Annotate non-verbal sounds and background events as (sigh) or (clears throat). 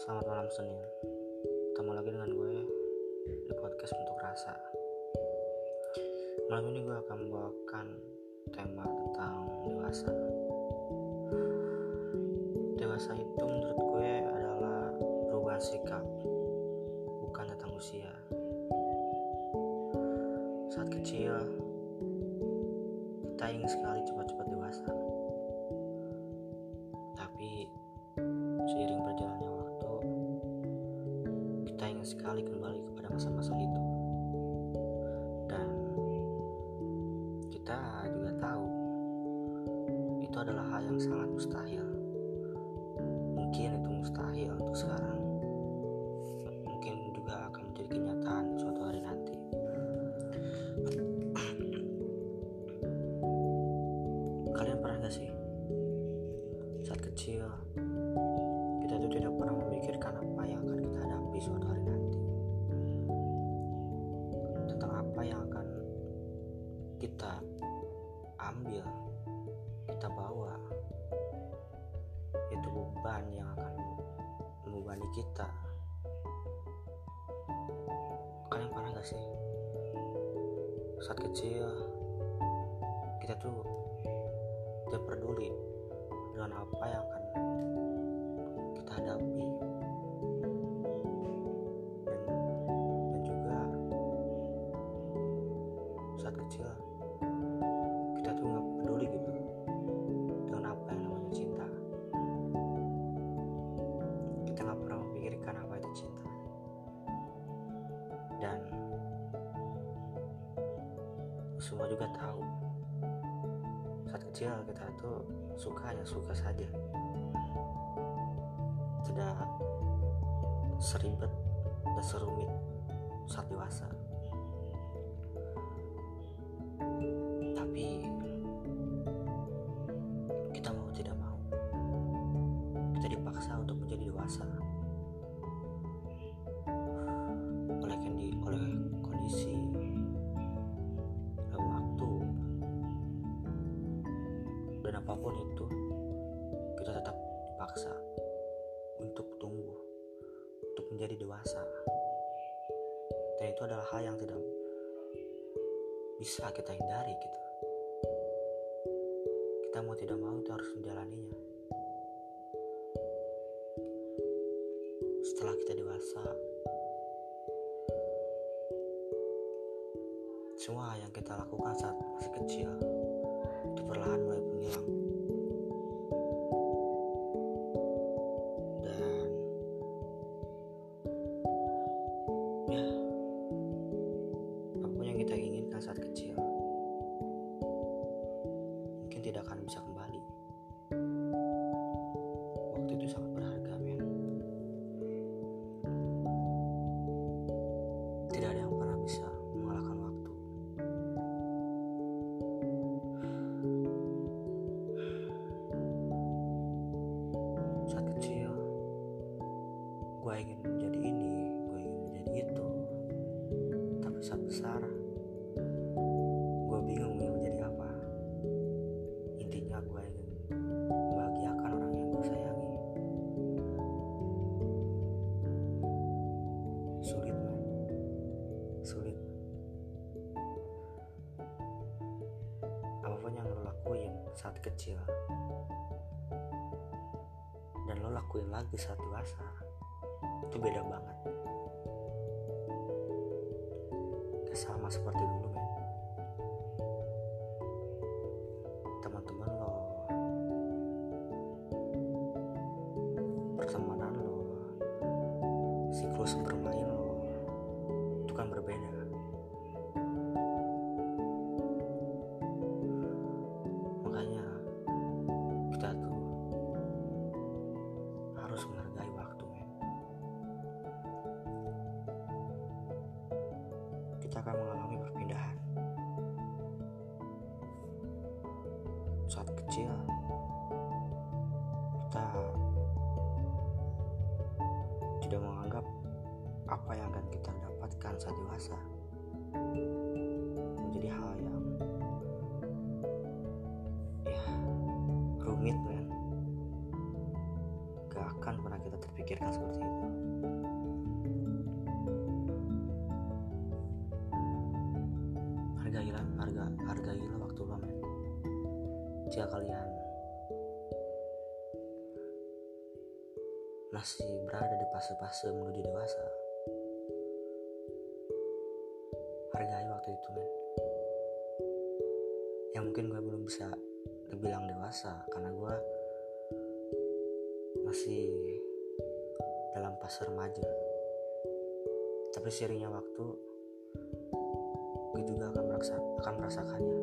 Selamat malam Senin. Ketemu lagi dengan gue Di podcast untuk rasa. Malam ini gue akan membawakan Tema tentang dewasa. Dewasa itu menurut gue adalah Perubahan sikap Bukan tentang usia. Saat kecil Kita ingin sekali cepat-cepat dewasa. Sekali kembali kepada masa-masa itu. Dan kita juga tahu itu adalah hal yang sangat mustahil. Mungkin itu mustahil untuk sekarang. Mungkin juga akan menjadi kenyataan suatu hari nanti. (clears throat) Kalian pernah gak sih saat kecil kita ambil, kita bawa, itu beban yang akan membebani kita. Kalian pernah gak sih saat kecil kita tuh tidak peduli dengan apa yang akan juga tahu. Saat kecil kita tuh suka ya suka saja. Tidak seribet dan serumit saat dewasa. Tapi kita mau tidak mau kita dipaksa untuk menjadi dewasa apa pun itu kita tetap dipaksa untuk tumbuh untuk menjadi dewasa. Dan itu adalah hal yang tidak bisa kita hindari gitu. Kita mau tidak mau itu harus menjalaninya. Setelah kita dewasa semua yang kita lakukan saat masih kecil itu perlahan mulai menghilang. Dan ya saat besar. Gue bingung ingin menjadi apa. Intinya gue ingin membahagiakan orang yang gue sayangi. Sulit man. Sulit. Apa pun yang lo lakuin saat kecil dan lo lakuin lagi saat dewasa itu beda banget sama seperti dulu men. Teman-teman lo pertemanan lo siklus bermain lo itu kan berbeda kita akan mengalami perpindahan. Saat kecil kita tidak menganggap apa yang akan kita dapatkan saat dewasa menjadi hal yang ya rumit men. Gak akan pernah kita terpikirkan seperti itu jika kalian masih berada di fase-fase menuju dewasa hargai waktu itu men. Yang mungkin gue belum bisa dibilang dewasa karena gue masih dalam fase remaja. Tapi sirinya waktu gue juga akan merasakannya